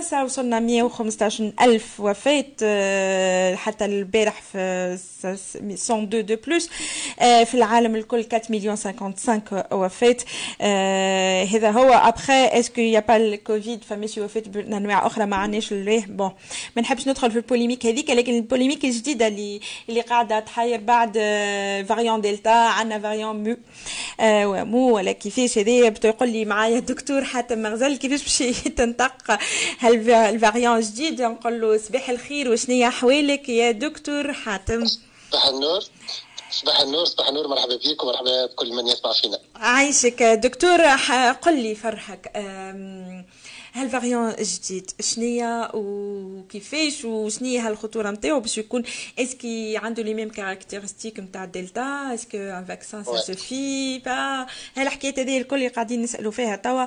فرنسا وصلنا 115 ألف وفاة آه، حتى البارح في 102 de plus في العالم الكل 4 مليون 55 وفاة. آه، هذا هو. après est-ce qu'il y a pas الكوفيد فماشي وفاة؟ بانواع أخرى ما عندناش الريه bon ما نحبش ندخل في ال polémique هذيك لكن ال polémique الجديدة اللي اللي قاعدة تحير بعد variant delta عندنا variant mu mu ولا كيفاش هذايا بتقول لي معايا الدكتور حاتم مغزل كيفاش باش تنطق هال variant جديد؟ نقول له صباح الخير وشنيا أحوالك يا دكتور حاتم؟ صباح النور. صباح النور صباح النور مرحبا بك ومرحبا بكل من يسمع فينا. عايشك دكتور قل لي فرحك. هال variant جديد؟ شنية وكيفاش؟ وشنية هالخطورة نتاعو باش يكون est-ce que عنده les mêmes caractéristiques نتاع ال delta est-ce que un vaccin ça suffit pas هالحكايات هذه الكل اللي قاعدين نسألوا فيها توا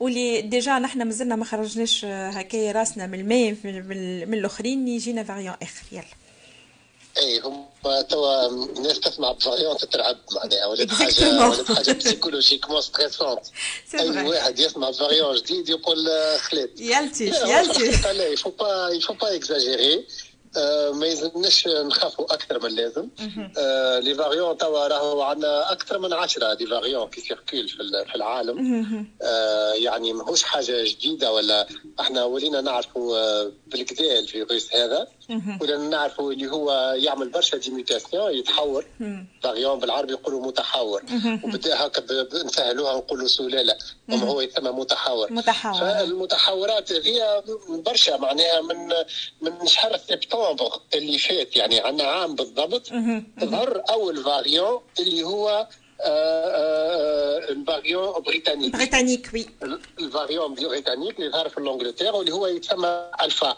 واللي déjà نحنا مازلنا ما خرجناش هكايا راسنا من الماء من الأخرين يجينا variant آخر يلا. اي هم توا الناس تسمع ب variant تترعب معناها ولات حاجة ولات حاجة psychologiquement stressante أي واحد يسمع variant جديد يقول خليت يلتي يلتي لا يفو با يفو با اكزاجيري ما يلزمناش نخافوا أكثر من اللازم آه les variants توا راهو عندنا أكثر من 10 des variants qui circulent في العالم. آه يعني ماهوش حاجة جديدة ولا إحنا ولينا نعرفوا آه بالكدا الفيروس هذا. ولينا نعرفوا اللي هو يعمل برشا des mutations يتحور. variant بالعربي يقولوا متحور. وبدأ هكا نسهلوها نقولوا سلاله اما هو يسمى متحور. متحور. فالمتحورات هي برشا معناها من من شهر سبتمبر اللي فات. يعني عندنا عام بالضبط. ظهر أول variant اللي هو ال variant britannique britannique oui ال variant britannique اللي ظهر في إنجلترا واللي هو يتسمى الفا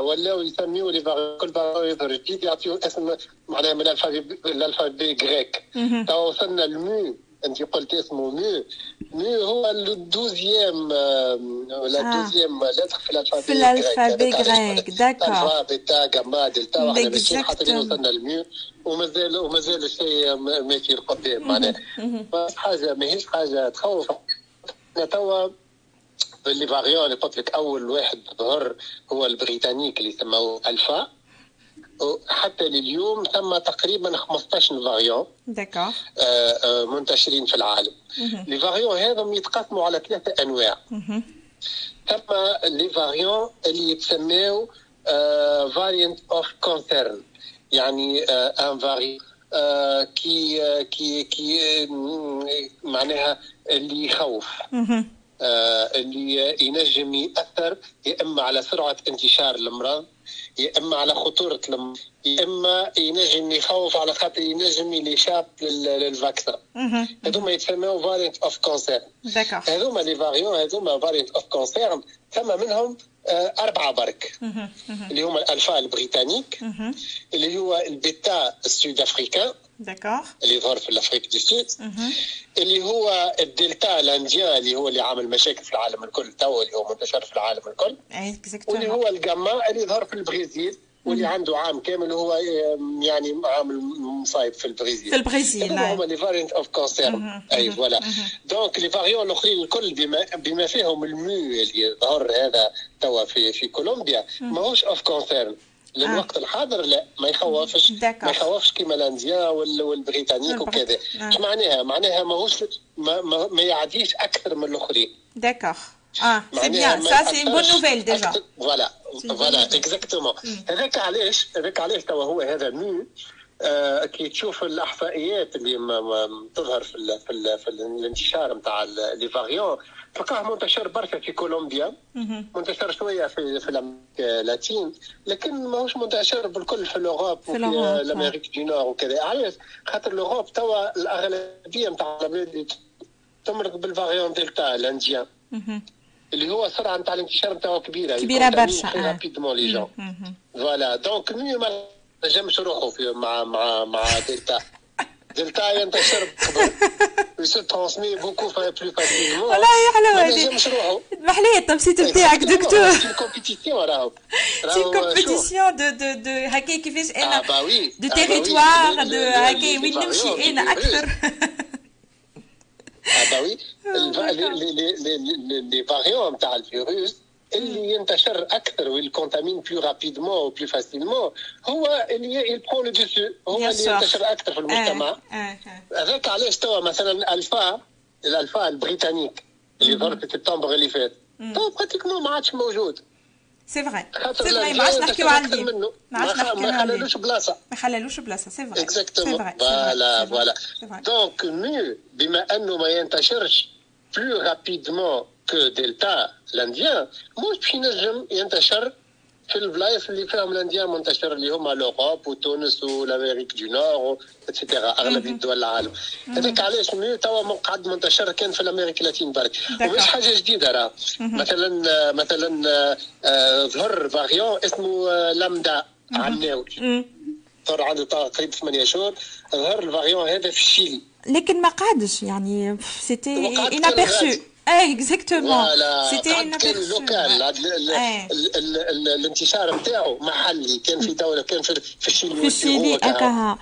ولاو يسميوه les variants كل يظهر جديد يعطيوه اسم معناها من ال alphabet grec تو وصلنا ال mu أنت قلت اسمه mu mu هو ال douzième ولا ال douzième lettre في ال alphabet في ال alphabet grec d'accord alpha bêta gamma delta ماشيين حتى وصلنا ال mu ومازال ومازال الشيء ماشي لقدام معناها. حاجة ماهيش حاجة تخوف. توا les variants قلت لك أول واحد ظهر هو ال britannique اللي سموه ألفا. حتى لليوم ثم تقريبا 15 variants d'accord منتشرين في العالم. les variants هذم يتقسموا على ثلاثة أنواع. ثم les variants اللي يتسموا variant of concern يعني un variant qui qui qui معناها اللي يخوف. اللي ينجم يأثر يا إما على سرعة انتشار المرض يا إما على خطورة المرض. يا اما ينجم يخوف على خاطر ينجم يشاب لل vaccin هذوما يتسموا variant of concern هذوما les variants هذوما variant of concern ثم منهم أربعة برك. اللي هما ال alpha britannique. اللي هو ال bêta ال sud-africain اللي ظهر في ال Afrique du Sud. اللي هو ال delta ال indien اللي هو اللي عامل مشاكل في العالم الكل تو اللي هو منتشر في العالم الكل. واللي هو الجاما اللي ظهر في البرازيل. واللي عنده عام كامل هو يعني عامل مصايب في البرازيل في البرازيل هما les variants of concern et voilà donc les variants الاخرين الكل بما بما فيهم ال mu اللي ظهر هذا توا في في كولومبيا ماهوش of concern للوقت آه. الحاضر لا ما يخوفش. ما يخوفش كيما ال indien وال britannique وكذا. إيش معناها؟ معناها ماهوش ما, ما, ما يعديش أكثر من الأخرين. d'accord آه c'est bien ça c'est bonne nouvelle déjà voilà voilà exactement هذاك علاش؟ هذاك علاش توا هو هذا mu آه كي تشوف الاحصائيات اللي تظهر في ال في, ال في الانتشار نتاع les variants تلقاه منتشر برشا في كولومبيا. منتشر شوية في في ال latine لكن ماهوش منتشر بالكل في ال Europe وفي ال Amérique du Nord وكذا. علاش؟ خاطر ال Europe توا الأغلبية نتاع تمرض بال variant delta ال indien. اللي هو السرعه نتاع الانتشار نتاعو كبيرة. كبيرة برشا rapidement les gens voilà donc mu ما نجمش روحه في مع مع مع delta delta ينتشر يصير transmis beaucoup plus facilement والله حلوة هذه محلية التبسيط نتاعك دكتور. سي كومبيتيسيون راهو c'est compétition de de de هكا كيفاش أنا de territoire de هكا وين نمشي أنا أكثر آه bah oui les variants نتاع الفيروس اللي ينتشر أكثر وال contamine plus rapidement و plus facilement هو اللي ي prend le dessus هو اللي ينتشر أكثر في المجتمع هذاك علاش توا مثلا alpha ال alpha britannique اللي ظهر في سبتمبر اللي فات تو pratiquement ما عادش موجود c'est vrai c'est vrai ما عادش نحكيو على الدين ما عادش نحكيو خلالوش بلاصة. ما خلالوش بلاصة. c'est vrai exactement voilà voilà donc mu بما انه ما ينتشرش plus rapidement que delta ال indien مش باش ينجم ينتشر في البلايص اللي فيهم ال indien منتشر اللي هما l'Europe وتونس وال Amérique du Nord et cetera اغلبيه دول العالم. هذاك علاش؟ mu توا مقعد منتشر كان في ال Amérique latine برك. ومش حاجة جديدة راه. مثلا مثلا ظهر variant اسمه لامدا عناوي ظهر عنده تقريبا 8 شهور. ظهر ال variant هذا في الشيلي لكن ما قعدش يعني c'était inaperçu إيه exactement c'était local الانتشار نتاعو محلي كان في دولة كان في في الشيلي في الشيلي هكاها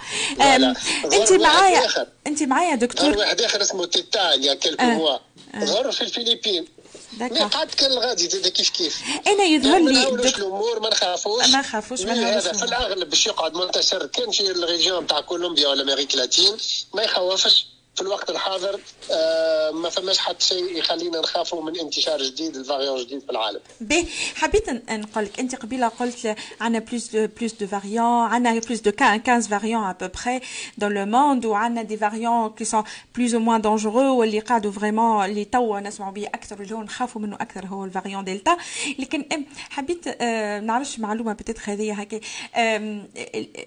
أنت معايا أنت معايا دكتور؟ واحد آخر اسمه thêta il y a quelques mois ظهر في الفلبين. mais قعد كان الغادي زاد كيف كيف؟ أنا يظهر لي ما دك... الأمور ما نخافوش. ما نخافوش هذا في الأغلب باش يقعد منتشر كان في ال région تاع كولومبيا ولا أمريكا اللاتين ما يخوفش. في الوقت الحاضر آه ما فماش حتى شيء يخلينا نخافوا من انتشار جديد ال variant جديد في العالم. باهي حبيت نقول لك أنت قبيلة قلت عندنا plus de plus de variants عندنا plus de 15 variants à peu près dans le monde وعندنا des variants qui sont plus ou moins dangereux واللي قاعدوا vraiment اللي توا نسمعوا به أكثر اللي هو نخافوا منه أكثر هو ال variant delta لكن حبيت آه نعرفش معلومة petite هذه هكا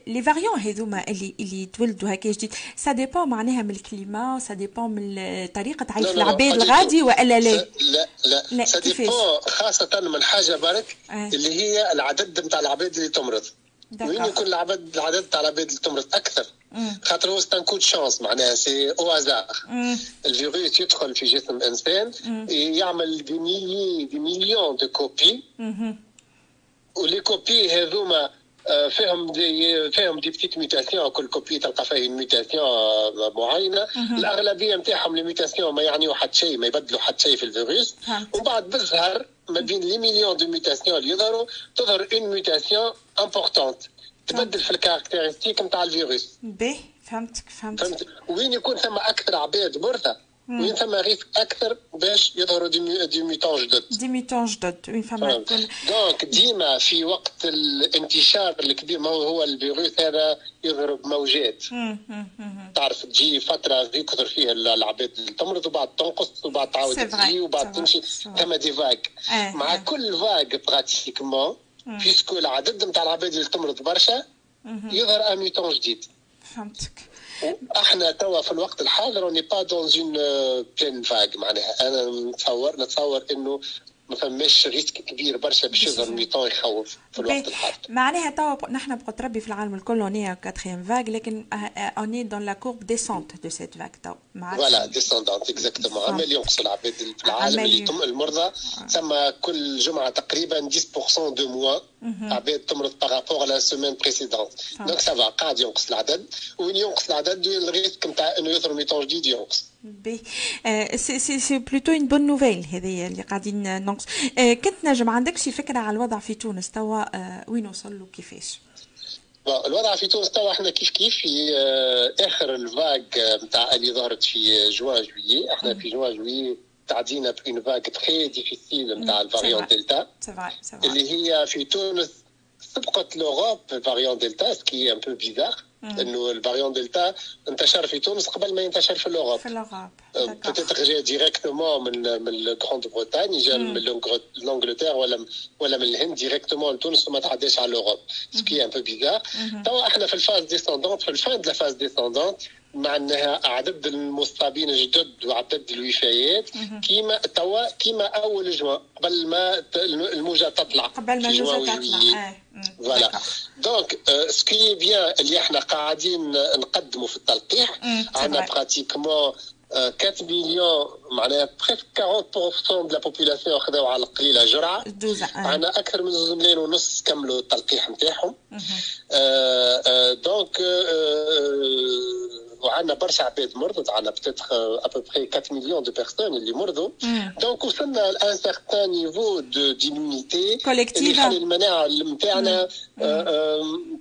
les variants هذوما اللي اللي تولدوا هكا جديد ça dépend معناها من ال climat. ça dépend من طريقة عيش العباد الغادي وألا لا. لا لا, لا. ça dépend خاصة من حاجة برك آه. اللي هي العدد نتاع العباد اللي تمرض. وين يكون العدد العدد تاع العباد اللي تمرض أكثر. خاطر هو c'est un coup de chance معناها c'est au hasard الفيروس يدخل في جسم إنسان يعمل des milliers des millions de copies و les copies هذوما فيهم des فيهم des petites mutations كل copie تلقى فيه mutation معينة. الأغلبية نتاعهم les mutations ما يعنيو حتى شيء ما يبدلوا حتى شيء في الفيروس. ومن بعد بظهر ما بين les millions de mutations اللي يظهروا تظهر une mutation importante تبدل في ال caractéristiques نتاع الفيروس. باهي فهمتك فهمتك. فهمت؟ وين يكون ثم أكثر عباد مرضى؟ وين ثم risque أكثر باش يظهروا des, mutants جدد des mutants جدد وين فما donc ديما في وقت الانتشار الكبير ما هو الفيروس هذا يظهر بموجات تعرف تجي فتره يكثر فيها العباد تمرض وبعد تنقص وبعد تعاود تجي وبعد تمشي ثم des vagues مع كل vague pratiquement puisque العدد نتاع العباد اللي تمرض برشا يظهر un mutant جديد فهمتك إحنا توا في الوقت الحاضر on est pas dans une pleine vague معناها. أنا نتصور نتصور إنه ما فماش risque كبير برشا باش يظهر mutant يخوف في الوقت الحاضر. معناها توا نحن بقدر ربي في العالم الكل on est quatrième vague لكن on est dans la courbe descente de cette vague توا. voilà descendante exactement عمال ينقص العباد في العالم اللي تم المرضى ثم كل جمعة تقريبا 10% de moins عباد تمرض par rapport على semaine précédente donc ça va قاعد ينقص العدد وين ينقص العدد ال risque نتاع انه يظهر mutant جديد ينقص puis c'est c'est c'est plutôt une bonne nouvelle هذه اللي قاعدين ننقص كنت نجم عندك شي فكره على الوضع في تونس توا وين وصل له كيفاش؟ الوضع في تونس توا إحنا كيف كيف في اخر ال vague نتاع اللي ظهرت في جوان جويي إحنا في جوان جويي تعدينا بين vague très difficile نتاع ال variant delta اللي هي في تونس سبقت l'Europe ال variant delta ce qui est un peu bizarre إنه ال variant delta انتشر في تونس قبل ما ينتشر في ال Europe في ال Europe peut-être جا directement من من ال Grande-Bretagne جا من l'Angleterre ولا ولا من الهند directement لتونس وما تعداش على ال Europe ce qui est un peu bizarre توا إحنا في ال phase descendante في ال fin de phase descendante مع أنها عدد المصابين جدد وعدد الوفيات كيما توا كيما أول جوان قبل ما الموجة تطلع. قبل ما الموجة تطلع. voilà. donc ce qui est bien اللي إحنا قاعدين نقدموا في التلقيح عندنا pratiquement 4 مليون معناها presque 40% de la population خذاو على القليله جرعه عندنا أكثر من 2 ملايين ونص كملوا التلقيح نتاعهم. donc عندنا برشا عباد مرضت عندنا peut-être à peu près 4 مليون de personnes اللي مرضوا. donc وصلنا ل un certain niveau de d'immunité اللي يخلي المناعة نتاعنا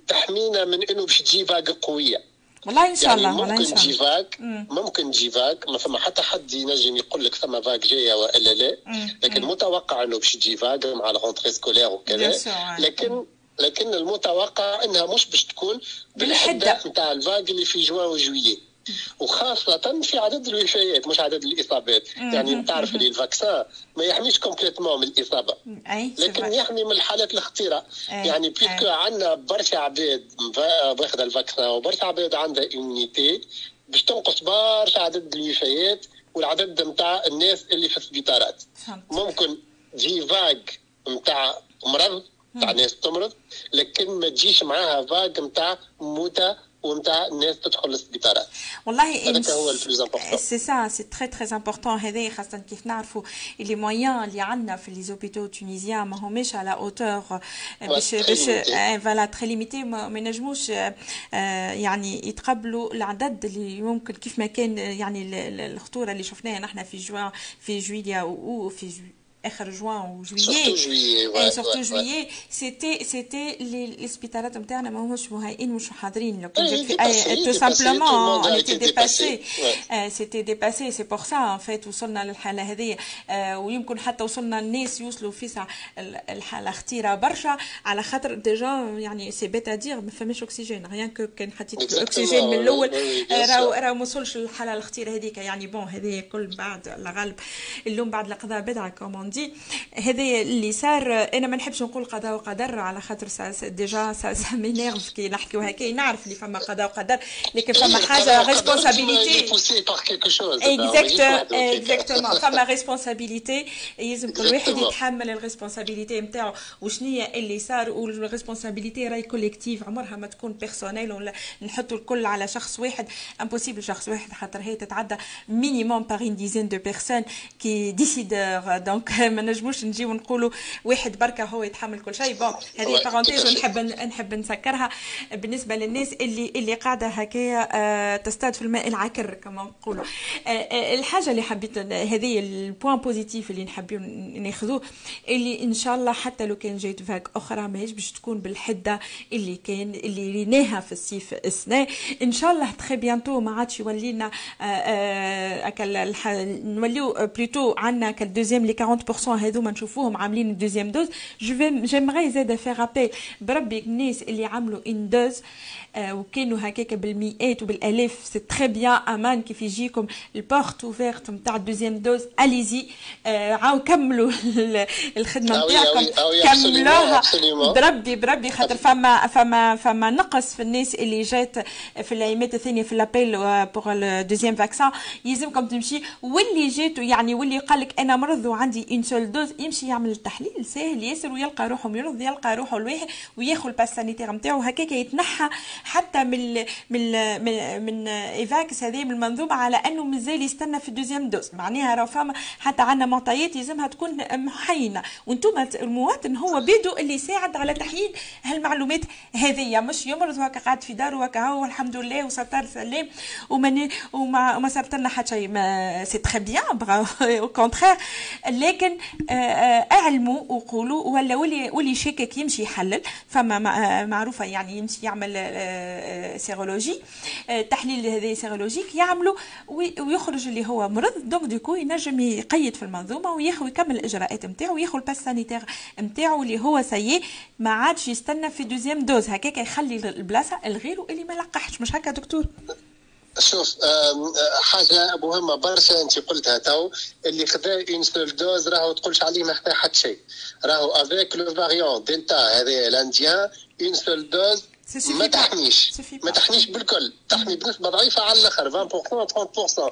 تحمينا من إنه باش تجي vague قوية. والله إن شاء الله يعني ممكن تجي vague ممكن تجي vague ما فما حتى حد ينجم يقول لك ثم vague جاية وإلا لا. لكن متوقع إنه باش تجي vague مع ال rentrée scolaire وكذا. لكن لكن المتوقع إنها مش باش تكون بالحدة نتاع ال vague اللي في جوان وجويي وخاصة في عدد الوفيات مش عدد الإصابات. يعني تعرف اللي ال vaccin ما يحميش complètement من الإصابة. لكن يحمي من الحالات الخطيرة يعني puisque عندنا برشا عباد واخدة ال vaccin وبرشا عباد عندها immunité باش تنقص برشا عدد الوفيات والعدد نتاع الناس اللي في السبيطارات. ممكن تجي vague نتاع مرض نتاع ناس تمرض لكن ما تجيش معاها vague نتاع موتى ونتاع الناس تدخل للسبيطارات والله هذاك هو ال plus important c'est ça c'est très très important هذا خاصة كيف نعرفوا اللي moyens اللي عندنا في les hôpitaux tunisiens ما هماش على hauteur باش باش voilà très limités ما ينجموش يعني يتقبلوا العدد اللي ممكن كيف ما كان يعني الخطورة اللي شفناها نحن في جوان في جويليا وفي اخر جوان وجويي جويي سورتو جويي سيتي سيتي لي سبيطارات نتاعنا ما هماش مهيئين مش حاضرين لو كان جيت في tout simplement on était dépassé سيتي ديباسي سي بور سا ان فيت وصلنا للحالة هذه. ويمكن حتى وصلنا الناس يوصلوا في الحالة خطيرة برشا. على خاطر ديجا يعني سي بيت ادير ما فماش اكسجين ريان كو كان حطيت الاكسجين من الأول. راهو راهو ما وصلش للحالة الخطيرة هذيك. يعني بون هذه كل بعد الغالب. اللوم بعد القضاء بدعة كومون دي هذا اللي صار أنا ما نحبش نقول قضاء وقدر على خاطر ديجا سا سا مينيرف كي نحكيو هكا نعرف اللي فما قضاء وقدر لكن فما حاجة responsabilité exactement فما responsabilité يلزم كل واحد يتحمل ال responsabilité نتاعو. وشنية اللي صار؟ وال responsabilité راي collective عمرها ما تكون personnelle ولا نحطوا الكل على شخص واحد. impossible شخص واحد خاطر هي تتعدى minimum une dizaine de personnes qui décident donc ما نجموش نجيو نقولوا واحد بركة هو يتحمل كل شيء. bon هذه parenthèse نحب نحب نسكرها. بالنسبة للناس اللي اللي قاعدة هكايا آه، تصطاد في الماء العكر كما نقولوا. آه، آه، الحاجة اللي حبيت هذه ال point positif اللي نحبوا ناخذوه اللي إن شاء الله حتى لو كان جات vague أخرى ماهيش باش تكون بالحدة اللي كان اللي ريناها في الصيف السنة إن شاء الله très bientôt ما عادش يولي لنا نوليو plutôt عندنا كال deuxième لي 40% هذوما نشوفوهم عاملين ال deuxième dose جو في جيمغي زاد فيغ ابيل بربي الناس اللي عملوا ان دوز آه، وكانوا هكاك بالمئات وبالألاف. سي تري بيان أمان كيف يجيكم. البورت اوفيرت نتاع الدوزيام دوز اليزي عاو كملوا الخدمة نتاعكم. كملوها. بربي بربي خاطر فما فما فما نقص في الناس اللي جات في الأيامات الثانية في لابيل بوغ الدوزيام فاكسان يلزمكم تمشي. واللي جات يعني واللي قال لك أنا مرض وعندي اون سول دوز يمشي يعمل التحليل ساهل ياسر ويلقى روحه مرض يلقى روحه الواحد وياخذ ال pass sanitaire نتاعو هكاك يتنحى حتى من من من, من Evax هذه من المنظومة على أنه مازال يستنى في ال deuxième dose. معناها راه فما حتى عندنا معطيات يلزمها تكون محينة. وأنتم المواطن هو بيدو اللي يساعد على تحليل هالمعلومات هذه مش يمرض هكا قاعد في داره هكا هو الحمد لله وسطر سلام وما وما ما صارت لنا حتى شيء c'est très bien au contraire لكن آه، آه، أعلموا وقولوا ولا واللي واللي شاكك يمشي يحلل فما معروفة يعني يمشي يعمل sérologie تحليل هذا sérologique يعملوا ويخرج اللي هو مرض donc du coup ينجم يقيد في المنظومة وياخذ يكمل الإجراءات نتاعو وياخذ ال pass sanitaire نتاعو اللي هو سيء ما عادش يستنى في deuxième dose هكاك يخلي البلاصة الغير اللي ما لقحش. مش هكا دكتور؟ شوف حاجة مهمه برشا أنت قلتها تو اللي خذا une seule dose راهو تقولش عليه ما خذا حتى شيء. راهو avec le variant delta هذا ال indien une seule dose ما تحميش. ما تحميش بالكل. تحمي بنسبة ضعيفة على الآخر. 20% 30%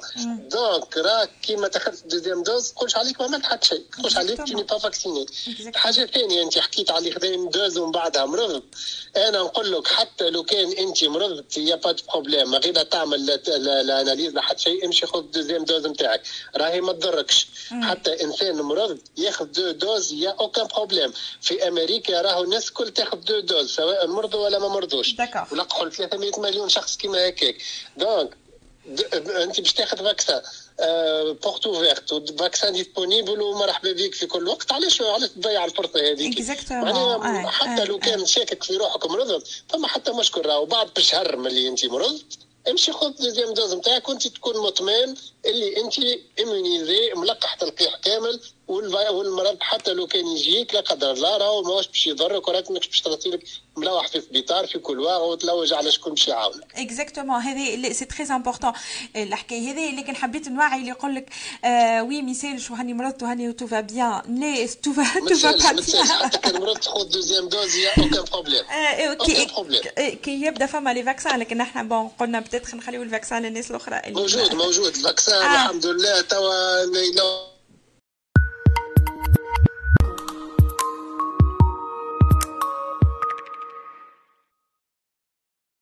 donc راك كي ما تاخذش deuxième dose تقولش عليك ما عملت حتى شيء. تقولش عليك tu n'es pas vacciné. حاجة ثانية أنت حكيت على خذين dose ومن بعدها مرض. أنا نقول لك حتى لو كان أنت مرضت y a pas problème. ما غير تعمل ال analyse لا حتى شيء امشي خذ deuxième dose نتاعك. راهي ما تضركش. حتى إنسان مرض ياخذ deux doses y a aucun problème. في أمريكا راهو الناس الكل تاخذ deux doses سواء مرضوا ولا ما مرضوا مرضوش ولقحوا 300 مليون شخص كيما هكاك donc انت باش تاخذ vaccin porte ouverte vaccin disponible ومرحبا بك في كل وقت علاش علاش تضيع الفرصه هذيك معناها حتى لو كان شاكك في روحك مرض فما حتى مشكل راهو بعد بشهر ملي انت مرضت امشي خذ deuxième dose نتاعك وانت تكون مطمئن. اللي انت immunisé ملقح تلقيح كامل والمرض حتى لو كان يجيك لا قدر الله راهو ماهوش باش يضرك وراك ماكش باش تقعد ملوح في سبيطار في كل واحد وتلوج على شكون باش يعاونك. exactement هذه c'est très important الحكاية هذه لكن حبيت نوعي اللي يقول لك ah oui ما يسالش وهاني مرضت وهاني tout va bien لا tout va tout va pas حتى كان مرضت خذ deuxième dose y a aucun problème. كي يبدا فما les vaccins لكن إحنا bon قلنا peut-être نخليو ال vaccin للناس الاخرى موجود موجود ال vaccin الحمد لله. توا